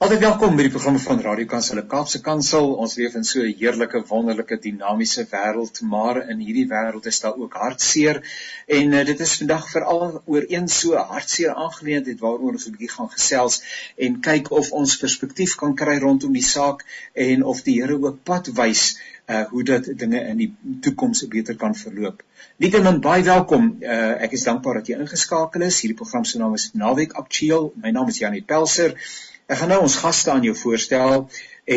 Altyd welkom by die program van Radio Kansel, Kaapse Kansel. Ons leef in so 'n heerlike, wonderlike, dinamiese wêreld, maar in hierdie wêreld is daar ook hartseer. En uh, dit is vandag veral oor een so hartseer aangeleentheid waaroor ons 'n bietjie gaan gesels en kyk of ons perspektief kan kry rondom die saak en of die Here ook pad wys uh hoe dat dinge in die toekoms beter kan verloop. Nietemin baie welkom. Uh ek is dankbaar dat jy ingeskakel is. Hierdie program se naam is Naweek Aktueel. My naam is Janie Pelser. Ek gaan nou ons gaste aan jou voorstel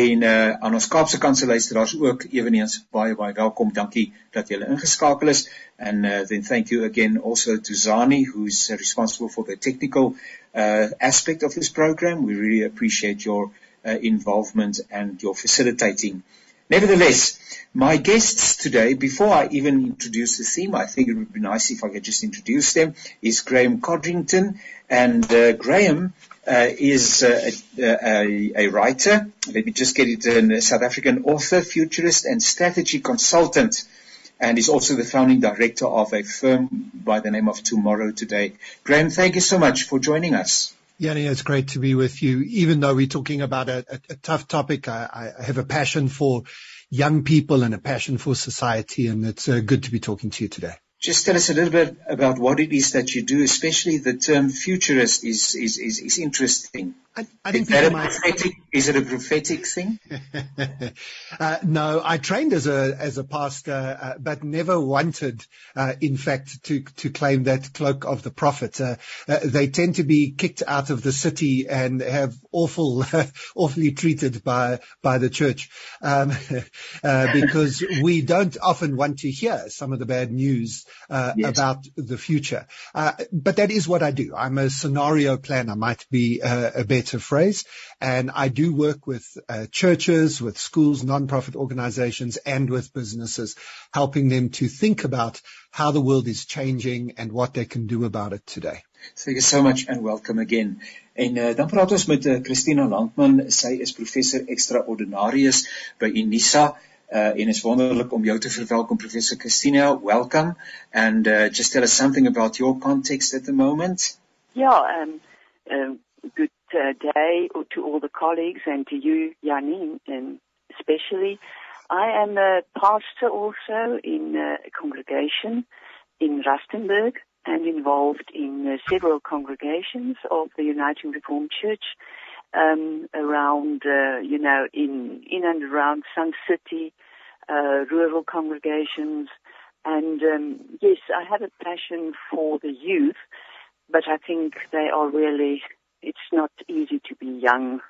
en uh aan ons Kaapse Kansel luisteraars ook ewenigs baie baie welkom. Dankie dat julle ingeskakel is and uh then thank you again also to Zani who's responsible for the technical uh aspect of this program. We really appreciate your uh, involvement and your facilitating. Nevertheless, my guests today, before I even introduce the theme, I think it would be nice if I could just introduce them, is Graham Codrington. And uh, Graham is uh, a, a, writer. Let me just get it in. A South African author, futurist, and strategy consultant. And is also the founding director of a firm by the name of Tomorrow Today. Graeme, thank you so much for joining us. Yanni, it's great to be with you. Even though we're talking about a, a, a tough topic, I, I, have a passion for young people and a passion for society, and it's uh, good to be talking to you today. Just tell us a little bit about what it is that you do, especially the term futurist is, is, is, is interesting. I, I think is, that a prophetic, is it a prophetic thing? uh, no, I trained as a as a pastor, uh, but never wanted, uh, in fact, to to claim that cloak of the prophet. Uh, uh, they tend to be kicked out of the city and have awful, awfully treated by by the church, um, uh, because we don't often want to hear some of the bad news yes. about the future. but that is what I do. I'm a scenario planner. Might be a better better phrase. And I do work with uh, churches, with schools, non-profit organizations, and with businesses, helping them to think about how the world is changing and what they can do about it today. Thank you so much and welcome again. En uh, dan praat ons met uh, Christina Landman. Sy is professor extraordinarius by Unisa. Uh, en is wonderlik om jou te verwelkom professor Christina. Welcome and uh, just tell us something about your context at the moment. Ja, um, um, good uh, day to all the colleagues and to you, Janine, and especially. I am a pastor also in a congregation in Rustenburg and involved in uh, several congregations of the Uniting Reformed Church um, around, uh, you know, in in and around Sun City, uh, rural congregations, and um, yes, I have a passion for the youth, but I think they are really it's not easy to be young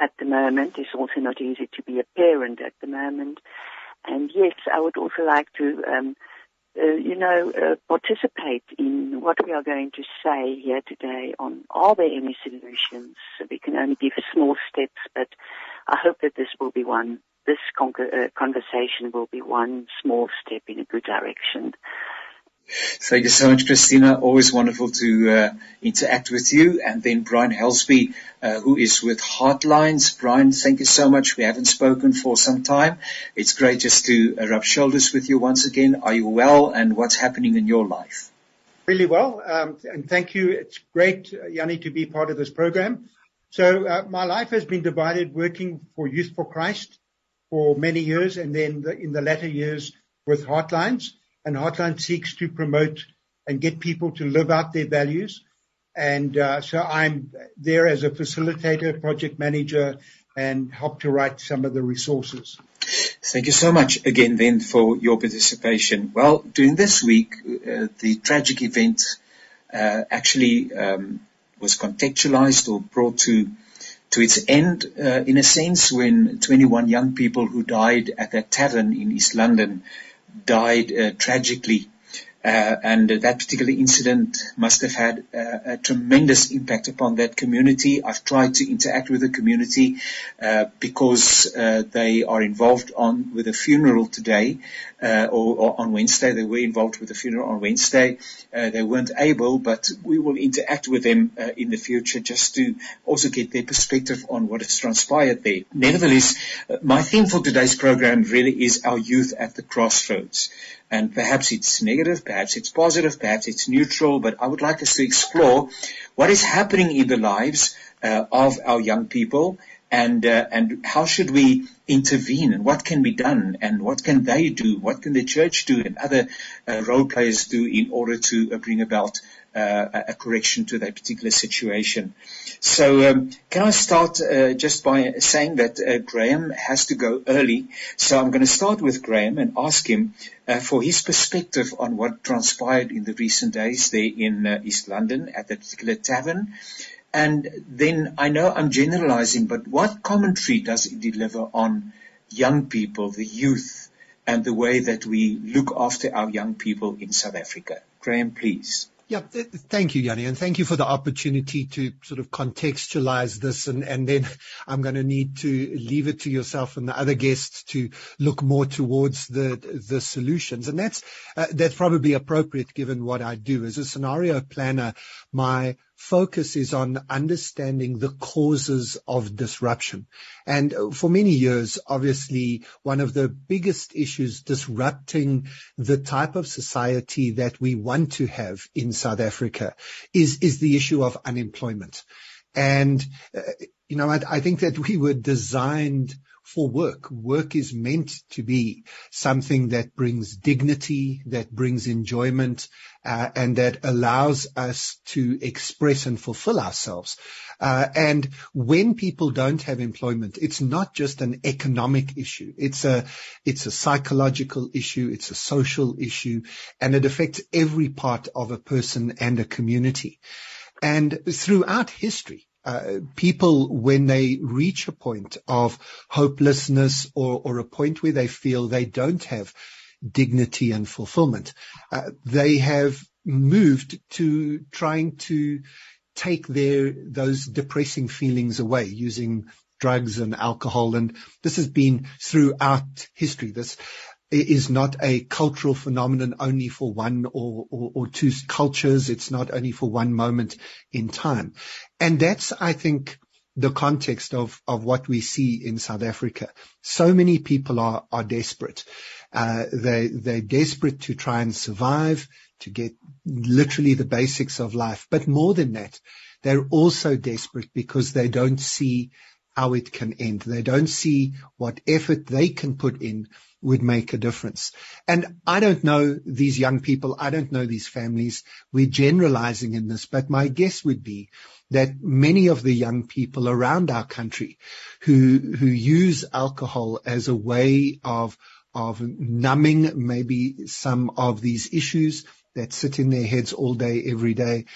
at the moment. It's also not easy to be a parent at the moment. And yes, I would also like to, um, uh, you know, uh, participate in what we are going to say here today on are there any solutions? We can only give small steps, but I hope that this will be one, this con- uh, conversation will be one small step in a good direction. Thank you so much, Christina. Always wonderful to uh, interact with you. And then Brian Helsby, uh, who is with Heartlines. Brian, thank you so much. We haven't spoken for some time. It's great just to uh, rub shoulders with you once again. Are you well? And what's happening in your life? Really well. Um, and thank you. It's great, uh, Yanni, to be part of this program. So uh, my life has been divided working for Youth for Christ for many years and then the, in the latter years with Heartlines and Heartline seeks to promote and get people to live out their values. And uh, so I'm there as a facilitator, project manager, and help to write some of the resources. Thank you so much again then for your participation. Well, during this week, uh, the tragic event uh, actually um, was contextualized or brought to to its end uh, in a sense when 21 young people who died at that tavern in East London died uh, tragically. Uh, and that particular incident must have had uh, a tremendous impact upon that community. I've tried to interact with the community uh, because uh, they are involved on with a funeral today uh, or, or, on Wednesday. They were involved with the funeral on Wednesday. Uh, they weren't able, but we will interact with them in the future just to also get their perspective on what has transpired there. Nevertheless, my theme for today's program really is our youth at the crossroads and perhaps it's negative, perhaps it's positive, perhaps it's neutral, but I would like us to explore what is happening in the lives uh, of our young people and uh, and how should we intervene and what can be done and what can they do? What can the church do and other uh, role players do in order to uh, bring about a correction to that particular situation. So um, can I start uh, just by saying that uh, Graeme has to go early. So I'm going to start with Graeme and ask him uh, for his perspective on what transpired in the recent days there in uh, East London at that particular tavern. And then I know I'm generalizing, but what commentary does it deliver on young people, the youth, and the way that we look after our young people in South Africa? Graeme, please. Yeah. Thank you, Yanni, and thank you for the opportunity to sort of contextualize this. And then I'm gonna need to leave it to yourself and the other guests to look more towards the the solutions. And that's uh, probably appropriate given what I do. As a scenario planner, my focus is on understanding the causes of disruption. And for many years, obviously, one of the biggest issues disrupting the type of society that we want to have in South Africa is, is the issue of unemployment. And, uh, you know, I, I think that we were designed for work. Work is meant to be something that brings dignity, that brings enjoyment, uh, and that allows us to express and fulfill ourselves. Uh, and when people don't have employment, it's not just an economic issue. It's a, it's a psychological issue. It's a social issue and it affects every part of a person and a community. And throughout history, people when they reach a point of hopelessness or, or a point where they feel they don't have dignity and fulfillment, uh, they have moved to trying to take their those depressing feelings away using drugs and alcohol. And this has been throughout history. This is not a cultural phenomenon only for one or, or, or, two cultures. It's not only for one moment in time. And that's, I think, the context of, of what we see in South Africa. So many people are, are desperate. Uh, they, they're desperate to try and survive, to get literally the basics of life. But more than that, they're also desperate because they don't see how it can end. They don't see what effort they can put in would make a difference. And I don't know these young people. I don't know these families. We're generalizing in this, but my guess would be that many of the young people around our country who, who use alcohol as a way of, of numbing maybe some of these issues that sit in their heads all day, every day.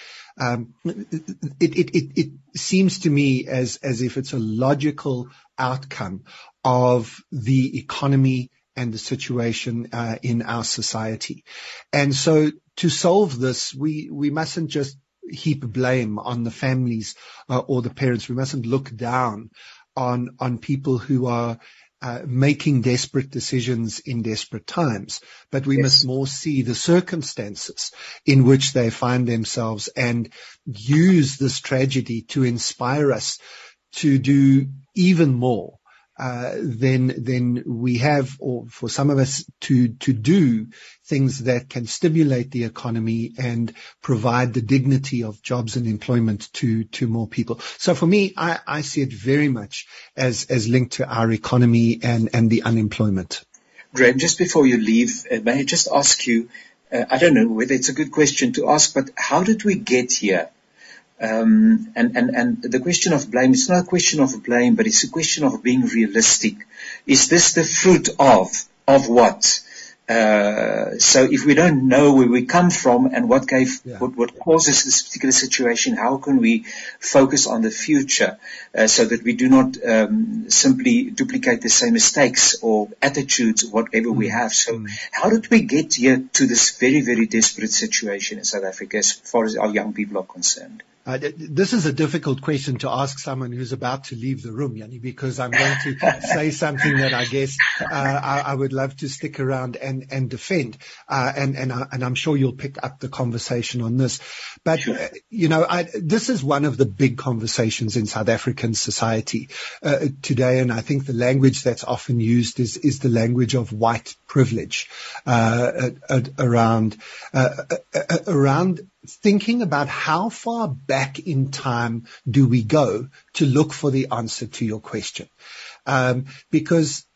Um, it, it, it, it seems to me as, as if it's a logical outcome of the economy and the situation uh, in our society. And so to solve this, we, we mustn't just heap blame on the families uh, or the parents. We mustn't look down on, on people who are uh, making desperate decisions in desperate times, but we yes. must more see the circumstances in which they find themselves and use this tragedy to inspire us to do even more then then we have, or for some of us, to to do things that can stimulate the economy and provide the dignity of jobs and employment to to more people. So for me, I, I see it very much as as linked to our economy and and the unemployment. Graeme, just before you leave, uh, may I just ask you? Uh, I don't know whether it's a good question to ask, but how did we get here? Um, and, and, and the question of blame, it's not a question of blame, but it's a question of being realistic. Is this the fruit of, of what? Uh, so if we don't know where we come from and what gave, yeah. what, what causes this particular situation, how can we focus on the future uh, so that we do not um, simply duplicate the same mistakes or attitudes, whatever mm. we have. So mm. how did we get here to this very, very desperate situation in South Africa as far as our young people are concerned? Uh, this is a difficult question to ask someone who's about to leave the room, Yanni, because I'm going to say something that I guess uh, I, I, would love to stick around and, and defend. Uh, and, and, I, and I'm sure you'll pick up the conversation on this. But, you know, I, this is one of the big conversations in South African society uh, today. And I think the language that's often used is, is the language of white privilege uh, around, around thinking about how far back in time do we go to look for the answer to your question. Um, because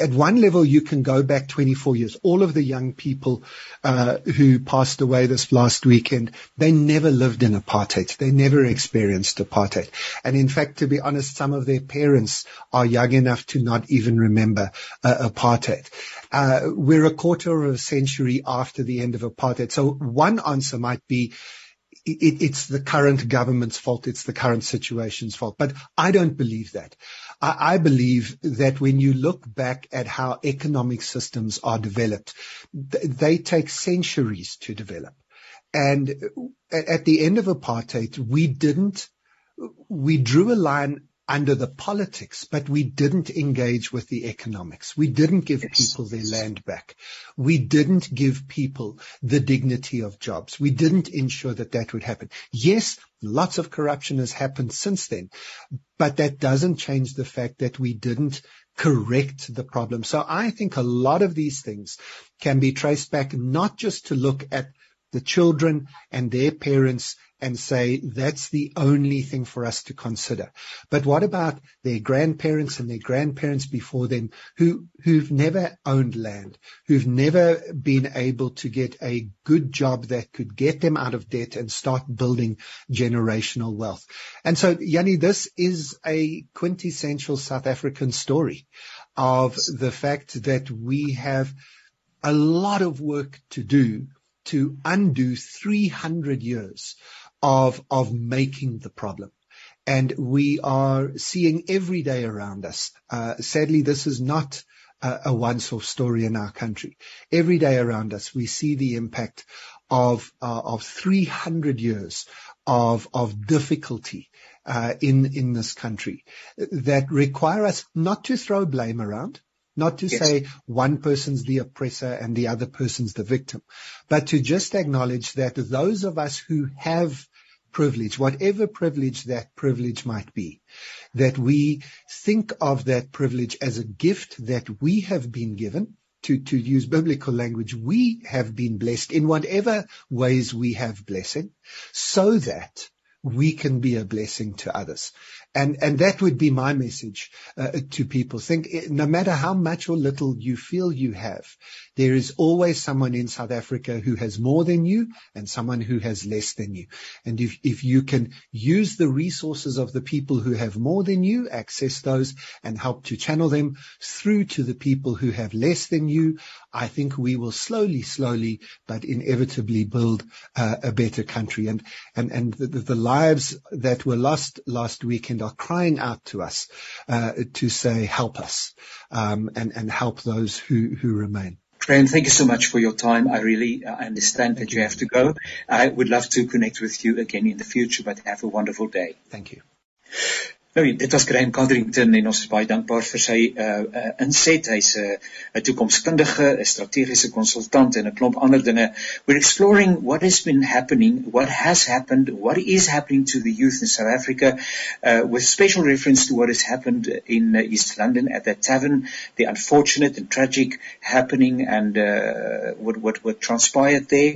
at one level you can go back 24 years. All of the young people uh, who passed away this last weekend, they never lived in apartheid. They never experienced apartheid. And in fact, to be honest, some of their parents are young enough to not even remember uh, apartheid. Uh, we're a quarter of a century after the end of apartheid. So one answer might be it, it's the current government's fault. It's the current situation's fault. But I don't believe that. I, I believe that when you look back at how economic systems are developed, th- they take centuries to develop. And at, at the end of apartheid, we didn't, we drew a line under the politics, but we didn't engage with the economics. We didn't give yes. people their land back. We didn't give people the dignity of jobs. We didn't ensure that that would happen. Yes, lots of corruption has happened since then, but that doesn't change the fact that we didn't correct the problem. So I think a lot of these things can be traced back not just to look at the children and their parents and say that's the only thing for us to consider. But what about their grandparents and their grandparents before them who, who've never owned land, who've never been able to get a good job that could get them out of debt and start building generational wealth. And so, Yanni, this is a quintessential South African story of the fact that we have a lot of work to do to undo 300 years of, of making the problem. And we are seeing every day around us. Uh, sadly, this is not a, a once-off story in our country. Every day around us, we see the impact of uh, of 300 years of of difficulty uh, in in this country that require us not to throw blame around, not to say one person's the oppressor and the other person's the victim, but to just acknowledge that those of us who have privilege, whatever privilege that privilege might be, that we think of that privilege as a gift that we have been given. To, to use biblical language, we have been blessed in whatever ways we have blessing so that we can be a blessing to others. And, and that would be my message uh, to people. Think eh, no matter how much or little you feel you have, there is always someone in South Africa who has more than you and someone who has less than you. And if, if you can use the resources of the people who have more than you, access those and help to channel them through to the people who have less than you, I think we will slowly, slowly, but inevitably build uh, a better country. And, and, and the, the, lives that were lost last weekend are crying out to us, uh, to say, help us, um, and, and help those who, who remain. Graeme, thank you so much for your time. I really uh, understand that you have to go. I would love to connect with you again in the future, but have a wonderful day. Thank you. Nou dit was Graham Codrington en ons is baie dankbaar vir sy uh, uh inset. Hy's 'n uh, 'n toekomskundige, 'n strategiese konsultant en 'n klomp ander dinge. We're exploring what has been happening, what has happened, what is happening to the youth in South Africa uh with special reference to what has happened in uh, East London at that tavern, the unfortunate and tragic happening and uh what what what transpired there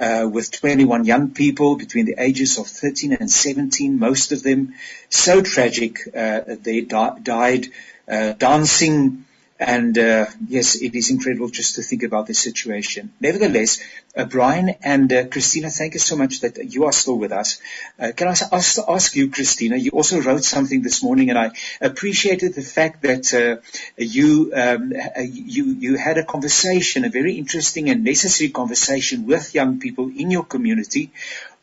uh, with 21 young people between the ages of 13 and 17, most of them so tragic. Uh, they di- died uh, dancing and uh, yes, it is incredible just to think about this situation. Nevertheless, uh, Brian and uh, Christina, thank you so much that you are still with us. Uh, can I ask, ask you, Christina? You also wrote something this morning, and I appreciated the fact that uh, you um, you you had a conversation, a very interesting and necessary conversation with young people in your community,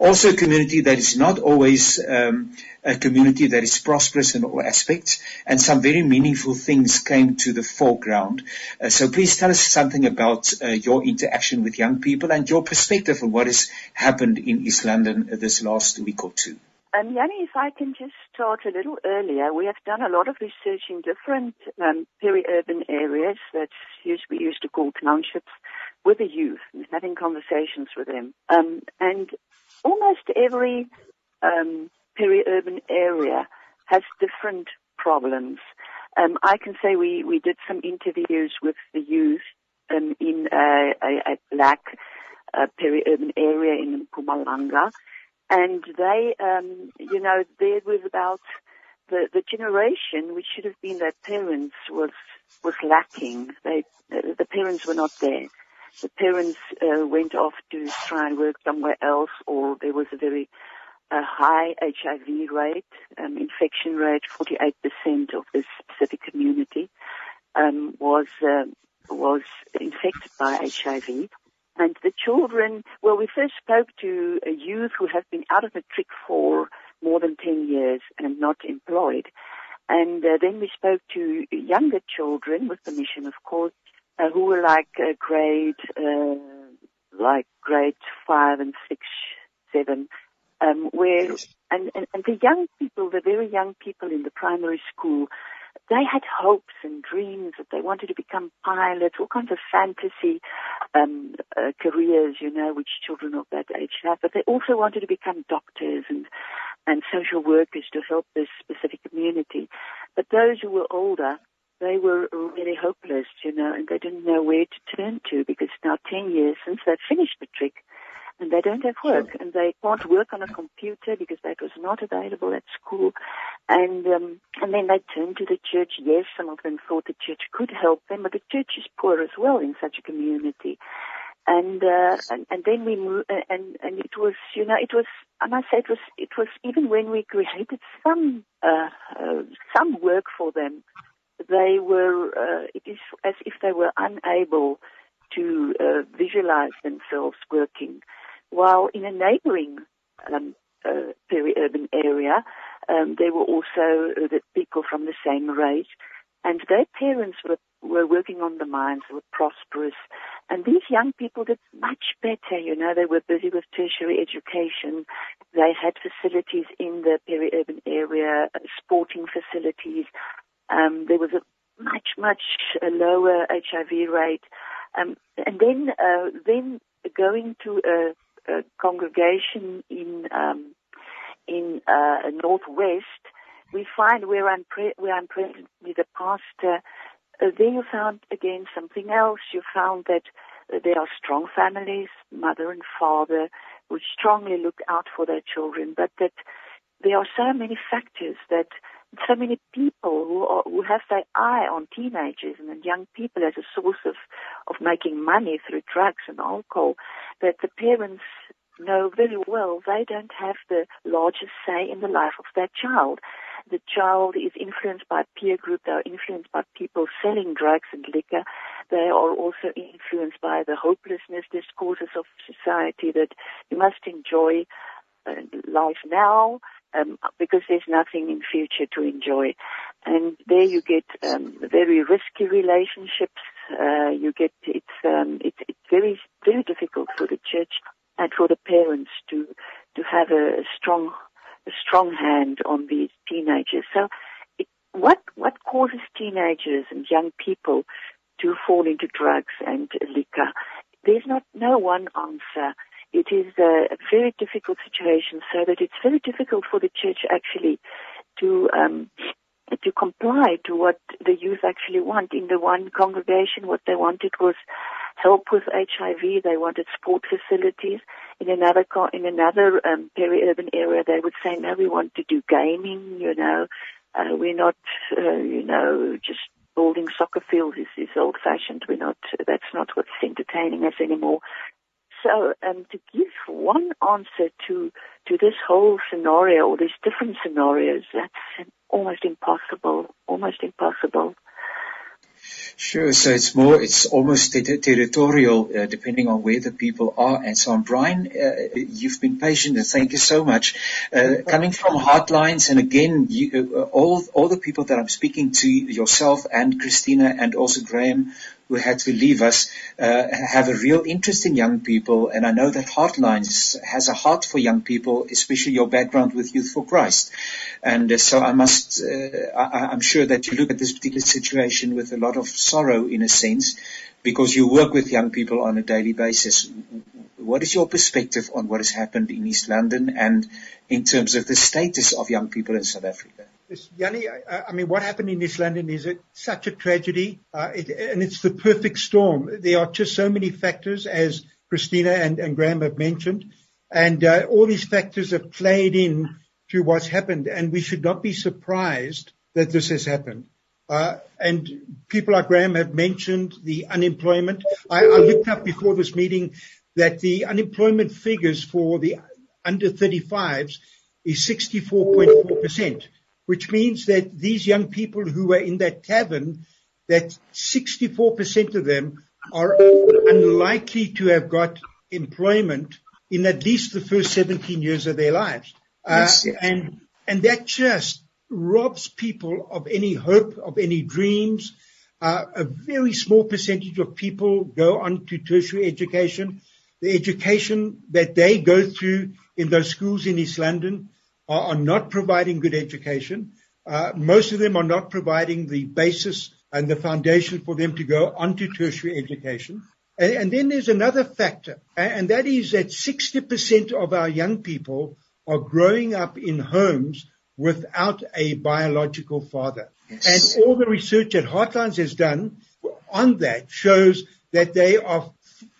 also a community that is not always um, a community that is prosperous in all aspects, and some very meaningful things came to the foreground. Uh, so please tell us something about uh, your interaction with young people and your perspective on what has happened in East London this last week or two. Um, Yanni, if I can just start a little earlier, we have done a lot of research in different um, peri-urban areas that we used to call townships with the youth, having conversations with them. Um, and almost every um, peri-urban area has different problems. Um, I can say we, we did some interviews with the youth um, in a, a, a black uh, peri-urban area in Mpumalanga, and they, um, you know, there was about the, the generation which should have been their parents was was lacking. They the parents were not there. The parents uh, went off to try and work somewhere else, or there was a very uh, high HIV rate, um, infection rate. 48% of this specific community um, was uh, was infected by HIV. And the children, well, we first spoke to a youth who have been out of the trick for more than 10 years and not employed. And uh, then we spoke to younger children, with permission, of course, uh, who were like uh, grade, uh, like grade five and six, seven, um, where, and, and, and the young people, the very young people in the primary school, they had hopes and dreams that they wanted to become pilots, all kinds of fantasy um, uh, careers, you know, which children of that age have. But they also wanted to become doctors and and social workers to help this specific community. But those who were older, they were really hopeless, you know, and they didn't know where to turn to because now 10 years since they finished matric and they don't have work sure. and they can't work on a computer because that was not available at school. And, um, and then they turned to the church. Yes, some of them thought the church could help them, but the church is poor as well in such a community and uh, and, and then we moved, uh, and and it was you know it was and I must say it was it was even when we created some uh, uh, some work for them, they were uh, it is as if they were unable to uh, visualize themselves working, while in a neighboring um, uh, peri-urban area, um, were also uh, the people from the same race, and their parents were were working on the mines, were prosperous. And these young people did much better, you know, they were busy with tertiary education. They had facilities in the peri-urban area, uh, sporting facilities. Um, there was a much, much lower HIV rate. Um, and then, uh, then going to a, a congregation in, um, in, uh, Northwest, we find where I'm, pre- where I'm present with a pastor, uh, there you found again something else. You found that uh, there are strong families, mother and father, who strongly look out for their children, but that there are so many factors that so many people who, are, who have their eye on teenagers and young people as a source of, of making money through drugs and alcohol that the parents know very well they don't have the largest say in the life of their child the child is influenced by peer group, they are influenced by people selling drugs and liquor. They are also influenced by the hopelessness discourses of society that you must enjoy uh, life now um, because there's nothing in future to enjoy. And there you get um, very risky relationships. Uh, you get it's um, it's it's very very difficult for the church and for the parents to to have a, a strong a strong hand on these teenagers. So, it, what what causes teenagers and young people to fall into drugs and liquor? There's not no one answer. It is a, very difficult situation, so that it's very difficult for the church actually to um, to comply to what the youth actually want. In the one congregation, what they wanted was help with HIV. They wanted sport facilities. In another in another um, peri-urban area, they would say, "No, we want to do gaming. You know, uh, we're not, uh, you know, just building soccer fields is, is old-fashioned. We're not. That's not what's entertaining us anymore." So, um, to give one answer to to this whole scenario or these different scenarios, that's almost impossible. Almost impossible. Sure. So it's more, it's almost ter- territorial, uh, depending on where the people are and so on. Brian, uh, you've been patient and thank you so much. Uh, coming from Heartlines and again, you, uh, all, all the people that I'm speaking to, yourself and Christina and also Graeme, who had to leave us uh, have a real interest in young people, and I know that Heartlines has a heart for young people, especially your background with Youth for Christ. And uh, so I must, uh, I, I'm sure that you look at this particular situation with a lot of sorrow, in a sense, because you work with young people on a daily basis. What is your perspective on what has happened in East London and in terms of the status of young people in South Africa? Yanni, I, I mean, what happened in East London is it, such a tragedy, uh, it, and it's the perfect storm. There are just so many factors, as Christina and, and Graeme have mentioned, and uh, all these factors have played in to what's happened, and we should not be surprised that this has happened. Uh, and people like Graeme have mentioned the unemployment. I, I looked up before this meeting that the unemployment figures for the under 35s is 64.4%, which means that these young people who were in that tavern, that 64% of them are unlikely to have got employment in at least the first 17 years of their lives. Uh, yes, yeah. And and that just robs people of any hope, of any dreams. Uh, a very small percentage of people go on to tertiary education. The education that they go through in those schools in East London are, are not providing good education. Uh, most of them are not providing the basis and the foundation for them to go on to tertiary education. And, and then there's another factor, and that is that 60% of our young people are growing up in homes without a biological father. Yes. And all the research that Heartlines has done on that shows that they are,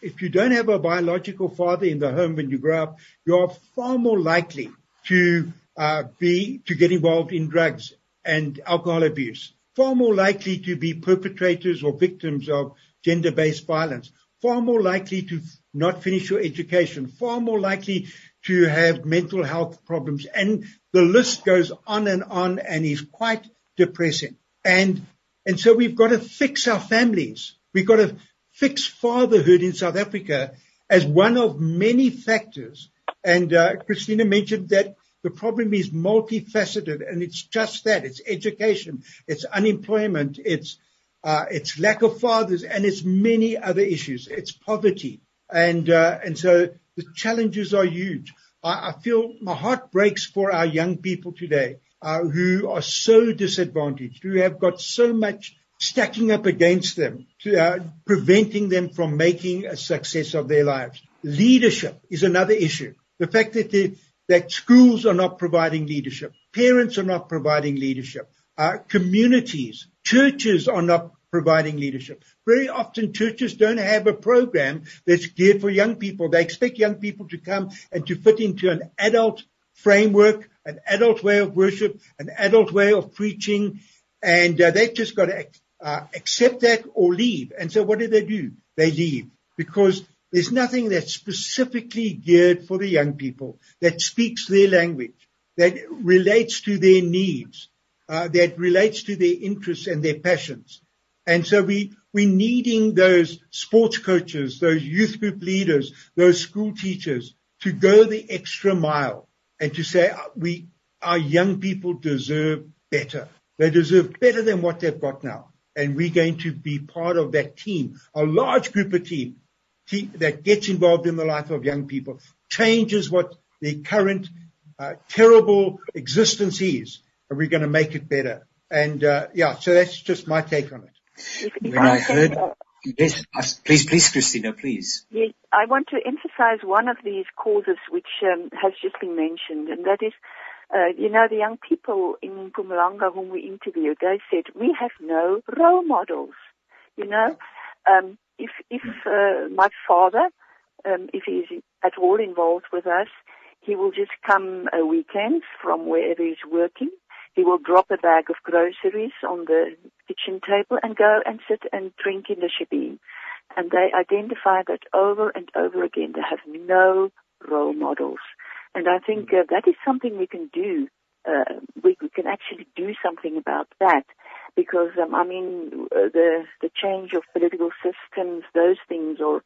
if you don't have a biological father in the home when you grow up, you are far more likely to uh, be, to get involved in drugs and alcohol abuse, far more likely to be perpetrators or victims of gender-based violence, far more likely to not finish your education, far more likely to have mental health problems. And the list goes on and on and is quite depressing. And, and so we've got to fix our families. We've got to fix fatherhood in South Africa as one of many factors. And uh, Christina mentioned that the problem is multifaceted, and it's just that. It's education, it's unemployment, it's uh, it's lack of fathers, and it's many other issues. It's poverty, and uh, and so the challenges are huge. I, I feel my heart breaks for our young people today uh, who are so disadvantaged, who have got so much stacking up against them, to, uh, preventing them from making a success of their lives. Leadership is another issue. The fact that the, that schools are not providing leadership, parents are not providing leadership, uh, communities, churches are not providing leadership. Very often churches don't have a program that's geared for young people. They expect young people to come and to fit into an adult framework, an adult way of worship, an adult way of preaching, and uh, they've just got to uh, accept that or leave. And so what do they do? They leave because there's nothing that's specifically geared for the young people that speaks their language, that relates to their needs, uh, that relates to their interests and their passions. And so we, we're needing those sports coaches, those youth group leaders, those school teachers to go the extra mile and to say, we, our young people deserve better. They deserve better than what they've got now. And we're going to be part of that team, a large group of team, team that gets involved in the life of young people, changes what the current uh, terrible existence is, and we're going to make it better. And uh, yeah, so that's just my take on it. If, if when I, I heard, uh, yes, please, please, Christina, please. Yes, I want to emphasize one of these causes which um, has just been mentioned, and that is, uh, you know, the young people in Mpumalanga whom we interviewed, they said, we have no role models, you know. Um, if if uh, my father, um, if he's at all involved with us, he will just come a weekends from wherever he's working he will drop a bag of groceries on the kitchen table and go and sit and drink in the shebeen. And they identify that over and over again. They have no role models. And I think uh, that is something we can do. Uh, we, we, can actually do something about that because, um, I mean, uh, the, the change of political systems, those things are,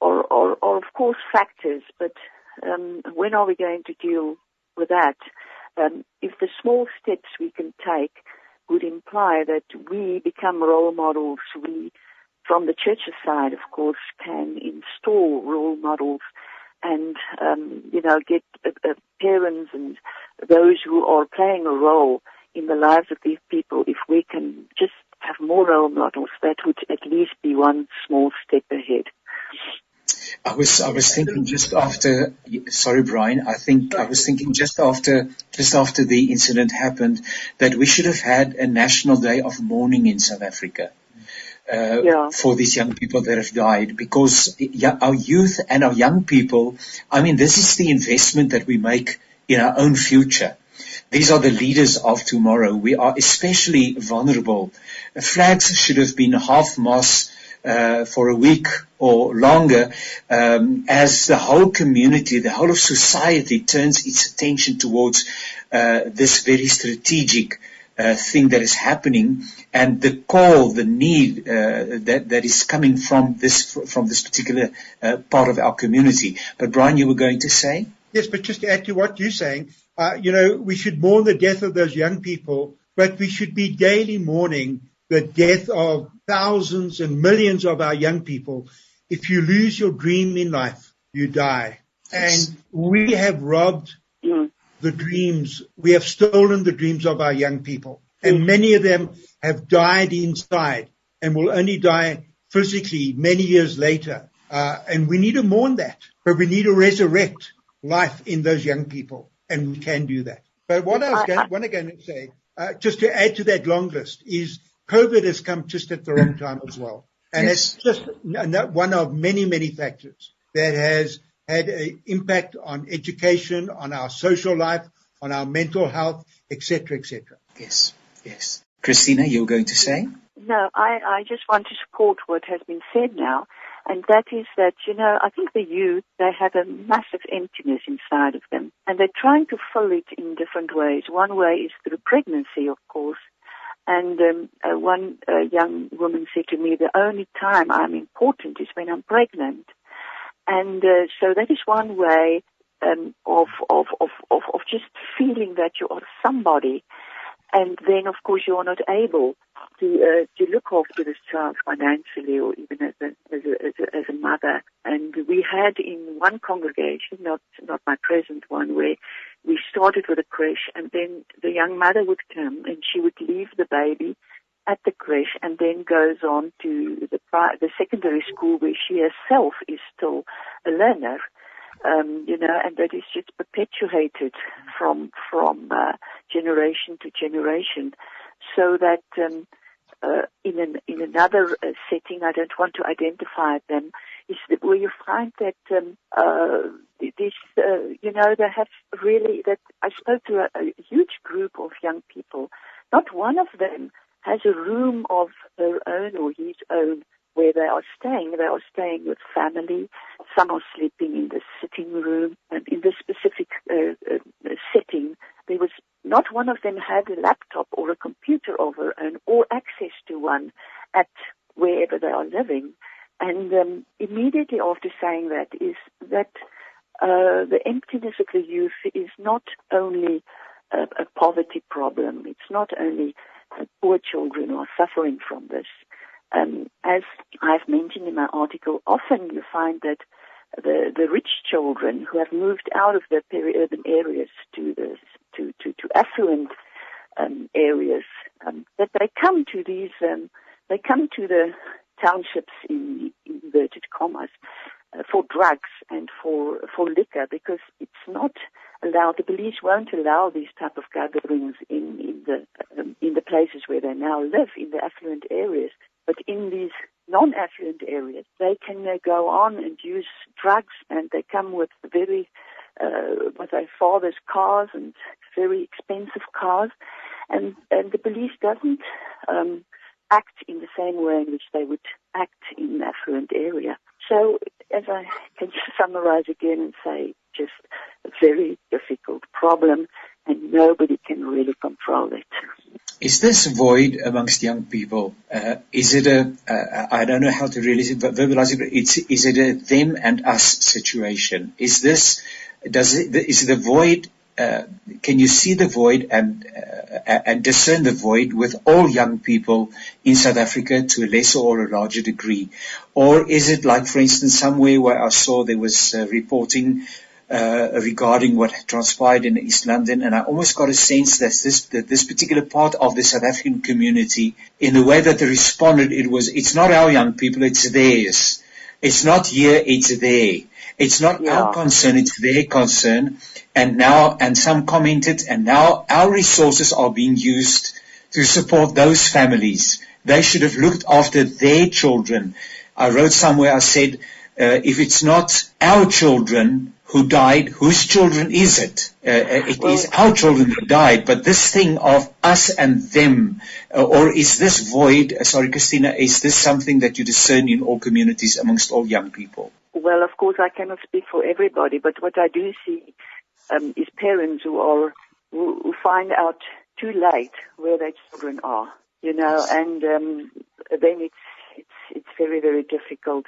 are, are, are of course factors, but um, when are we going to deal with that? um, if the small steps we can take would imply that we become role models, we, from the church's side, of course, can install role models and, um, you know, get uh, uh, parents and those who are playing a role in the lives of these people, if we can just have more role models, that would at least be one small step ahead. I was I was thinking just after sorry Brian I think I was thinking just after just after the incident happened that we should have had a national day of mourning in South Africa uh, yeah. for these young people that have died because our youth and our young people I mean this is the investment that we make in our own future these are the leaders of tomorrow. We are especially vulnerable. Flags should have been half mast uh, for a week or longer um, as the whole community, the whole of society turns its attention towards uh, this very strategic uh, thing that is happening and the call, the need uh, that that is coming from this from this particular uh, part of our community. But Brian, you were going to say? Yes, but just to add to what you're saying, uh, you know, we should mourn the death of those young people, but we should be daily mourning the death of thousands and millions of our young people. If you lose your dream in life, you die. And we have robbed mm. the dreams. We have stolen the dreams of our young people. And mm. many of them have died inside and will only die physically many years later. Uh, and we need to mourn that, but we need to resurrect life in those young people. And we can do that. But what I was going, what going to say, uh, just to add to that long list is COVID has come just at the wrong time as well. And yes. it's just one of many, many factors that has had an impact on education, on our social life, on our mental health, etc., etc. Yes, yes. Christina, you were going to say? No, I, I just want to support what has been said now, and that is that, you know, I think the youth, they have a massive emptiness inside of them, and they're trying to fill it in different ways. One way is through pregnancy, of course, and um, uh, one uh, young woman said to me, the only time I'm important is when I'm pregnant. And uh, so that is one way um, of, of, of, of, of just feeling that you are somebody. And then, of course, you are not able to uh, to look after this child financially or even as a, as a as a as a mother. And we had in one congregation, not not my present one, where we started with a creche and then the young mother would come and she would leave the baby at the creche and then goes on to the, the secondary school where she herself is still a learner. Um, you know, and that is just perpetuated from from uh, generation to generation, so that um, uh, in an, in another uh, setting, I don't want to identify them, is that where you find that um, uh, this, uh, you know, they have really that I spoke to a, a huge group of young people. Not one of them has a room of their own or his own where they are staying. They are staying with family. Some are sleeping in the sitting room. And in this specific uh, uh, setting, there was not one of them had a laptop or a computer of their own or access to one at wherever they are living. And um, immediately after saying that is that uh, the emptiness of the youth is not only a, a poverty problem. It's not only poor children who are suffering from this. Um, as I've mentioned in my article, often you find that the, the rich children who have moved out of the peri-urban areas to the to, to, to affluent um, areas, um, that they come to these, um, they come to the townships in inverted commas uh, for drugs and for for liquor because it's not allowed. The police won't allow these type of gatherings in in the um, in the places where they now live in the affluent areas, but in these non-affluent areas, they can uh, go on and use drugs, and they come with very uh, with their father's cars and very expensive cars, and and the police doesn't um, act in the same way in which they would act in an affluent area. So, as I can summarize again and say, just a very difficult problem, and nobody can really control it. Is this void amongst young people? Uh, is it a? Uh, I don't know how to really verbalize it, but it's, is it a them and us situation? Is this, does it, is the void uh, can you see the void and uh, and discern the void with all young people in South Africa to a lesser or a larger degree, or is it like, for instance, somewhere where I saw there was uh, reporting regarding what transpired in East London, and I almost got a sense that this that this particular part of the South African community, in the way that they responded, it was it's not our young people, it's theirs. It's not here, it's there. It's not yeah. our concern, it's their concern and now, and some commented, and now our resources are being used to support those families. They should have looked after their children. I wrote somewhere, I said, uh, if it's not our children, who died, whose children is it? Uh, it well, is our children that died, but this thing of us and them, uh, or is this void, uh, sorry Christina, is this something that you discern in all communities amongst all young people? Well, of course I cannot speak for everybody, but what I do see um, is parents who are, who, who find out too late where their children are, you know, and um, then it's, it's, it's very, very difficult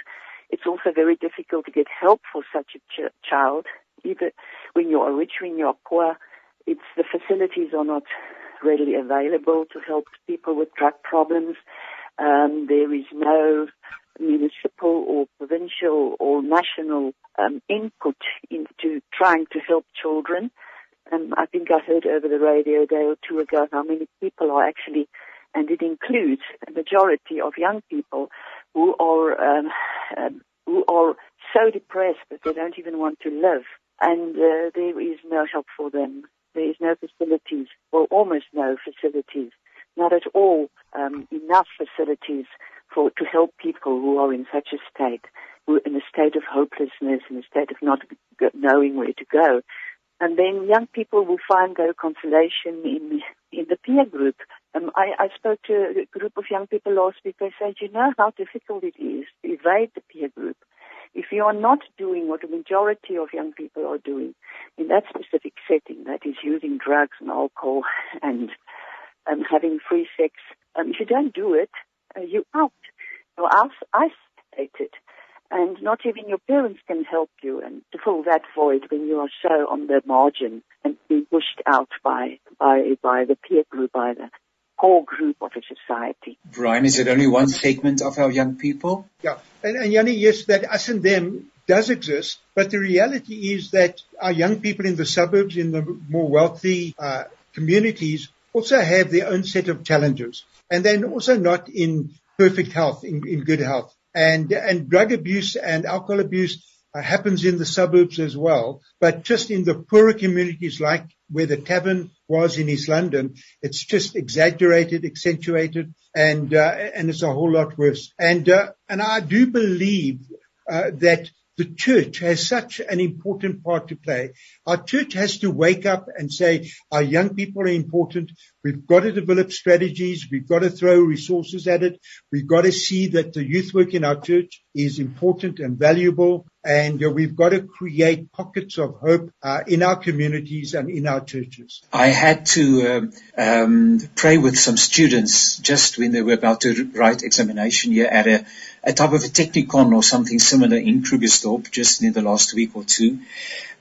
it's also very difficult to get help for such a ch- child, either when you are rich, when you are poor. It's the facilities are not readily available to help people with drug problems. Um, there is no municipal or provincial or national um, input into trying to help children. Um, I think I heard over the radio a day or two ago how many people are actually, and it includes a majority of young people who are um, um, who are so depressed that they don't even want to live, and uh, there is no help for them. There is no facilities, or almost no facilities, not at all um, enough facilities for to help people who are in such a state, who are in a state of hopelessness, in a state of not knowing where to go. And then young people will find their consolation in in the peer group. Um, I, I spoke to a group of young people last week. They said, you know how difficult it is to evade the peer group. If you are not doing what the majority of young people are doing in that specific setting, that is using drugs and alcohol and um, having free sex, um, if you don't do it, uh, you're out. You're isolated and not even your parents can help you and to fill that void when you are so on the margin and being pushed out by by by the peer group, by the core group of a society. Brian, is it only one segment of our young people? Yeah, and, and Yanni, yes, that us and them does exist, but the reality is that our young people in the suburbs, in the more wealthy uh, communities, also have their own set of challenges, and they're also not in perfect health, in, in good health and and drug abuse and alcohol abuse happens in the suburbs as well, but just in the poorer communities like where the tavern was in East London, it's just exaggerated, accentuated, and uh, and it's a whole lot worse. And uh, and I do believe uh, that the church has such an important part to play. Our church has to wake up and say our young people are important. We've got to develop strategies. We've got to throw resources at it. We've got to see that the youth work in our church is important and valuable. And uh, we've got to create pockets of hope uh, in our communities and in our churches. I had to um, um, pray with some students just when they were about to write examination here at a a type of a technikon or something similar in Krugersdorp just in the last week or two.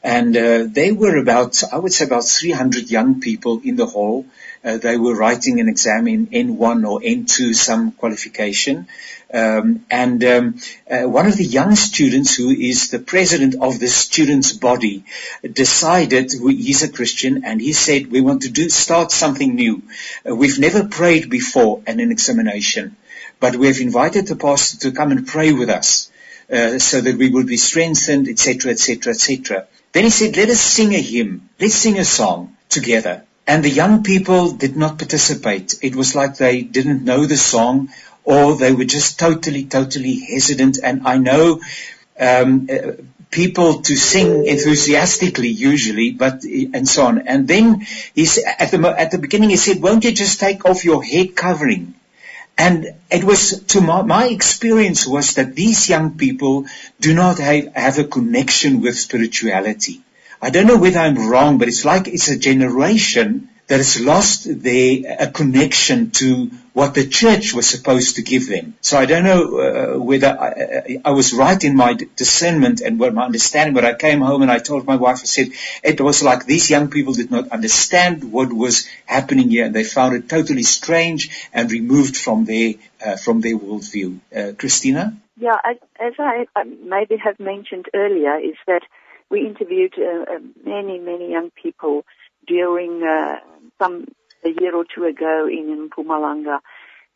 And uh, they were about, I would say about 300 young people in the hall. Uh, they were writing an exam in N1 or N2, some qualification. Um, and um, uh, one of the young students who is the president of the students' body decided he's a Christian and he said, we want to do start something new. Uh, we've never prayed before in an examination but we have invited the pastor to come and pray with us uh, so that we will be strengthened, etc., etc., etc. Then he said, let us sing a hymn. Let's sing a song together. And the young people did not participate. It was like they didn't know the song or they were just totally, totally hesitant. And I know um, people to sing enthusiastically usually, but and so on. And then he's at the at the beginning he said, "Won't you just take off your head covering?" And it was to my, my, experience was that these young people do not have, have a connection with spirituality. I don't know whether I'm wrong, but it's like it's a generation that has lost their a connection to what the church was supposed to give them. So I don't know uh, whether I, I, was right in my discernment and what my understanding. But I came home and I told my wife, I said it was like these young people did not understand what was happening here, and they found it totally strange and removed from their uh, from their worldview. Uh, Christina. Yeah, as I maybe have mentioned earlier, is that we interviewed uh, uh, many, many young people during uh, some a year or two ago in Mpumalanga,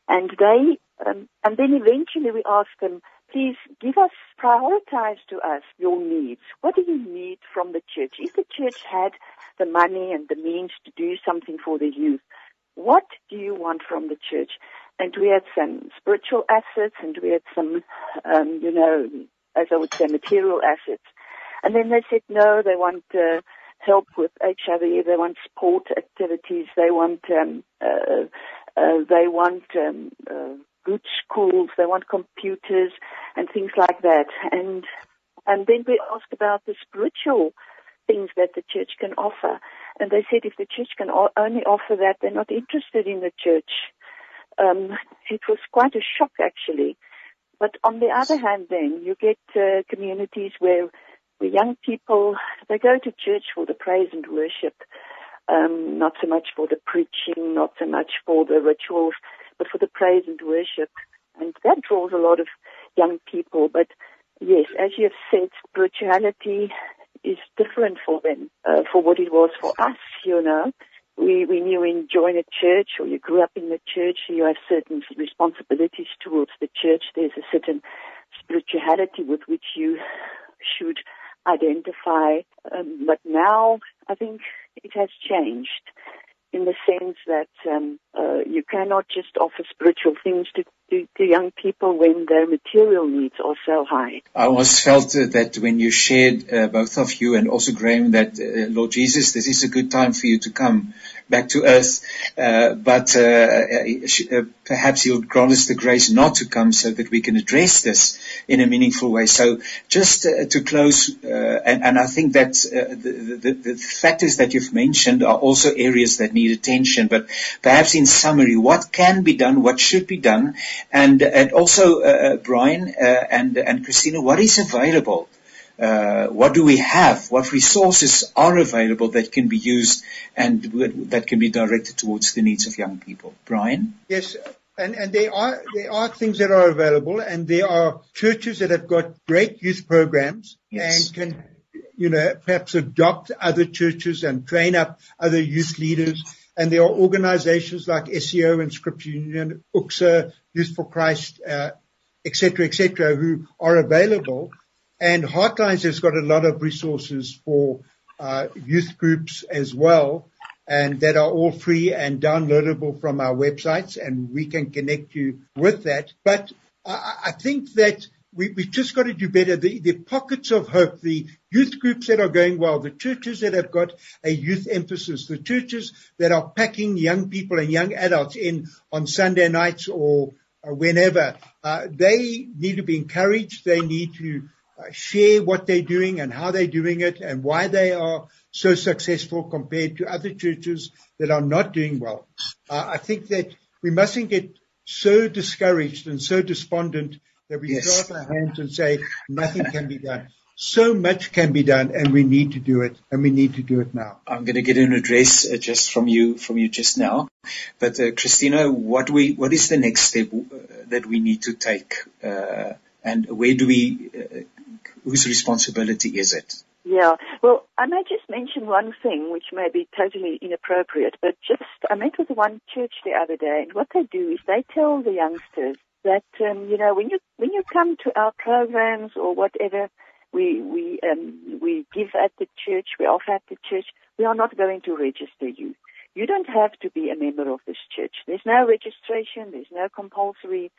and they um, and then eventually we asked them, please give us prioritize to us your needs. What do you need from the church? If the church had the money and the means to do something for the youth, what do you want from the church? And we had some spiritual assets, and we had some, um, you know, as I would say, material assets. And then they said no, they want uh, help with HIV, they want sport activities, they want um, uh, uh, they want um, uh, good schools, they want computers and things like that. And and then we asked about the spiritual things that the church can offer. And they said if the church can only offer that, they're not interested in the church. Um, it was quite a shock actually. But on the other hand, then you get uh, communities where, where young people they go to church for the praise and worship, um, not so much for the preaching, not so much for the rituals, but for the praise and worship, and that draws a lot of young people. But yes, as you have said, spirituality is different for them, uh, for what it was for us, you know. We, when you join a church or you grew up in the church, you have certain responsibilities towards the church. There's a certain spirituality with which you should identify. Um, but now I think it has changed in the sense that um, uh, you cannot just offer spiritual things to, to, to, young people when their material needs are so high. I always felt uh, that when you shared, uh, both of you and also Graeme, that uh, Lord Jesus, this is a good time for you to come back to earth. Uh, but uh, uh, perhaps He'll grant us the grace not to come so that we can address this in a meaningful way. So just uh, to close, uh, and, and, I think that uh, the, the, the, factors that you've mentioned are also areas that need attention. But perhaps in summary, what can be done, what should be done, and, and also Brian and, and Christina, what is available? Uh, what do we have? What resources are available that can be used and that can be directed towards the needs of young people? Brian? Yes. And, and there are there are things that are available, and there are churches that have got great youth programs yes. and can, you know, perhaps adopt other churches and train up other youth leaders. And there are organizations like SEO and Scripture Union, UCSA, Youth for Christ, uh, etc., et who are available and Heartlines has got a lot of resources for uh, youth groups as well, and that are all free and downloadable from our websites, and we can connect you with that. But I, I think that we, have just got to do better. The, the, pockets of hope, the youth groups that are going well, the churches that have got a youth emphasis, the churches that are packing young people and young adults in on Sunday nights or uh, whenever, uh, they need to be encouraged. They need to share what they're doing and how they're doing it and why they are so successful compared to other churches that are not doing well. Uh, I think that we mustn't get so discouraged and so despondent that we yes. throw up our hands and say nothing can be done. So much can be done, and we need to do it, and we need to do it now. I'm going to get an address uh, just from you, from you just now. But uh, Christina, what we, what is the next step uh, that we need to take, uh, and where do we uh, whose responsibility is it? Yeah, well, I may just mention one thing which may be totally inappropriate, but just I met with one church the other day, and what they do is they tell the youngsters that um, you know when you when you come to our programs or whatever we we um, we give at the church, we offer at the church, we are not going to register you. You don't have to be a member of this church. There's no registration. There's no compulsory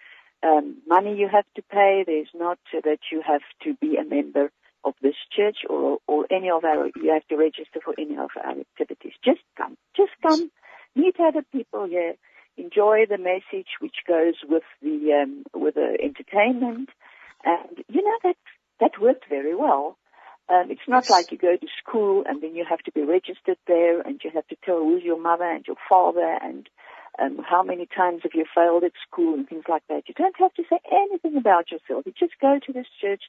um, money you have to pay. There's not that you have to be a member of this church or, or any of our, you have to register for any of our activities. Just come. Just come. Meet other people here. Enjoy the message which goes with the, um, with the entertainment. And, you know, that, that worked very well. Um, it's not like you go to school and then you have to be registered there and you have to tell who's your mother and your father and um, how many times have you failed at school and things like that. You don't have to say anything about yourself. You just go to this church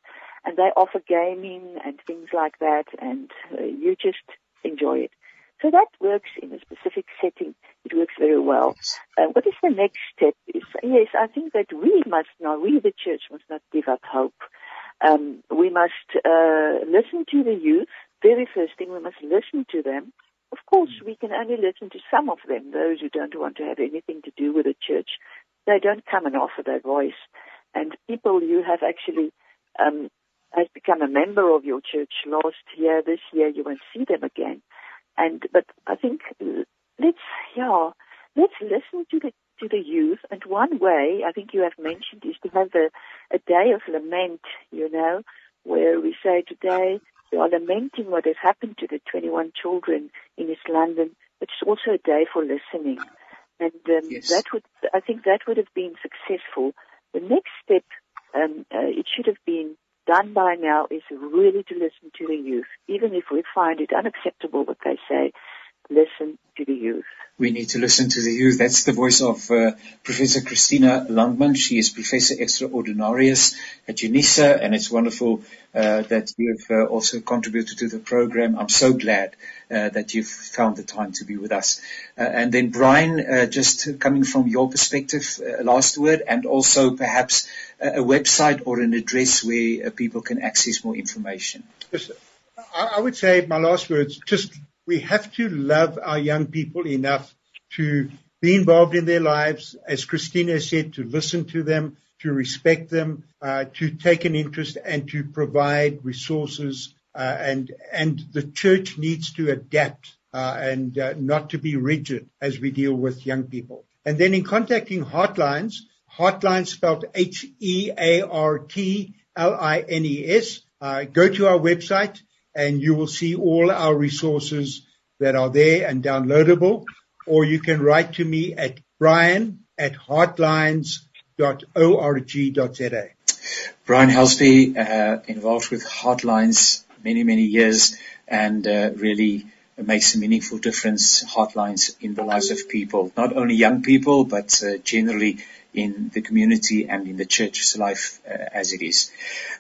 and they offer gaming and things like that and uh, you just enjoy it. So that works in a specific setting. It works very well. Uh, what is the next step? Is, yes, I think that we must not, we the church must not give up hope. Um, we must uh, listen to the youth. Very first thing, we must listen to them of course, we can only listen to some of them, those who don't want to have anything to do with the church. They don't come and offer their voice. And people you have actually um, has become a member of your church last year, this year, you won't see them again. And but I think let's yeah, let's listen to the to the youth. And one way I think you have mentioned is to have a, a day of lament, you know, where we say today We are lamenting what has happened to the 21 children in East London, but it's also a day for listening. And um, yes. that would, I think that would have been successful. The next step, um, uh, it should have been done by now is really to listen to the youth, even if we find it unacceptable what they say, listen to the youth. We need to listen to the youth. That's the voice of uh, Professor Christina Landman. She is Professor Extraordinarius at UNISA, and it's wonderful uh, that you have uh, also contributed to the program. I'm so glad uh, that you've found the time to be with us. Uh, and then, Brian, uh, just coming from your perspective, last word, and also perhaps a website or an address where people can access more information. Yes, I would say my last words, just we have to love our young people enough to be involved in their lives, as Christina said, to listen to them, to respect them, uh, to take an interest and to provide resources. Uh, and and the church needs to adapt uh, and uh, not to be rigid as we deal with young people. And then in contacting Heartlines, Heartlines spelled H-E-A-R-T-L-I-N-E-S. Uh, go to our website and you will see all our resources that are there and downloadable, or you can write to me at brian at heartlines.org.za. Brian Helsby, uh, involved with Heartlines many, many years and uh, really makes a meaningful difference, Heartlines, in the lives of people, not only young people, but uh, generally in the community and in the church's life uh, as it is.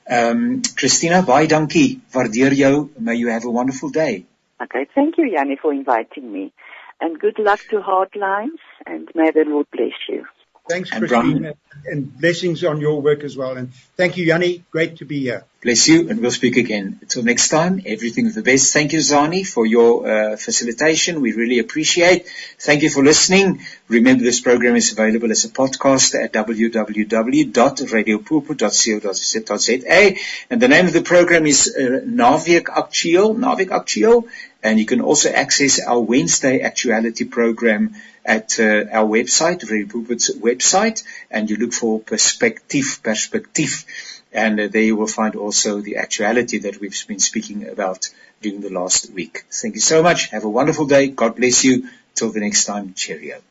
Um, Christina, baie dankie. Waardeer jou. May you have a wonderful day. Okay. Thank you, Yanni, for inviting me. And good luck to Heartlines and may the Lord bless you. Thanks, Christina, and blessings on your work as well. And thank you, Yanni. Great to be here. Bless you, and we'll speak again. Until next time, everything of the best. Thank you, Zani, for your uh, facilitation. We really appreciate. Thank you for listening. Remember, this program is available as a podcast at www.radiopulpit.co.za. And the name of the program is uh, Naweek Aktueel, Naweek Aktueel. And you can also access our Wednesday actuality program at uh, our website, Radio Pulpit's website, and you look for perspective, perspective, and uh, there you will find also the actuality that we've been speaking about during the last week. Thank you so much. Have a wonderful day. God bless you. Till the next time. Cheerio.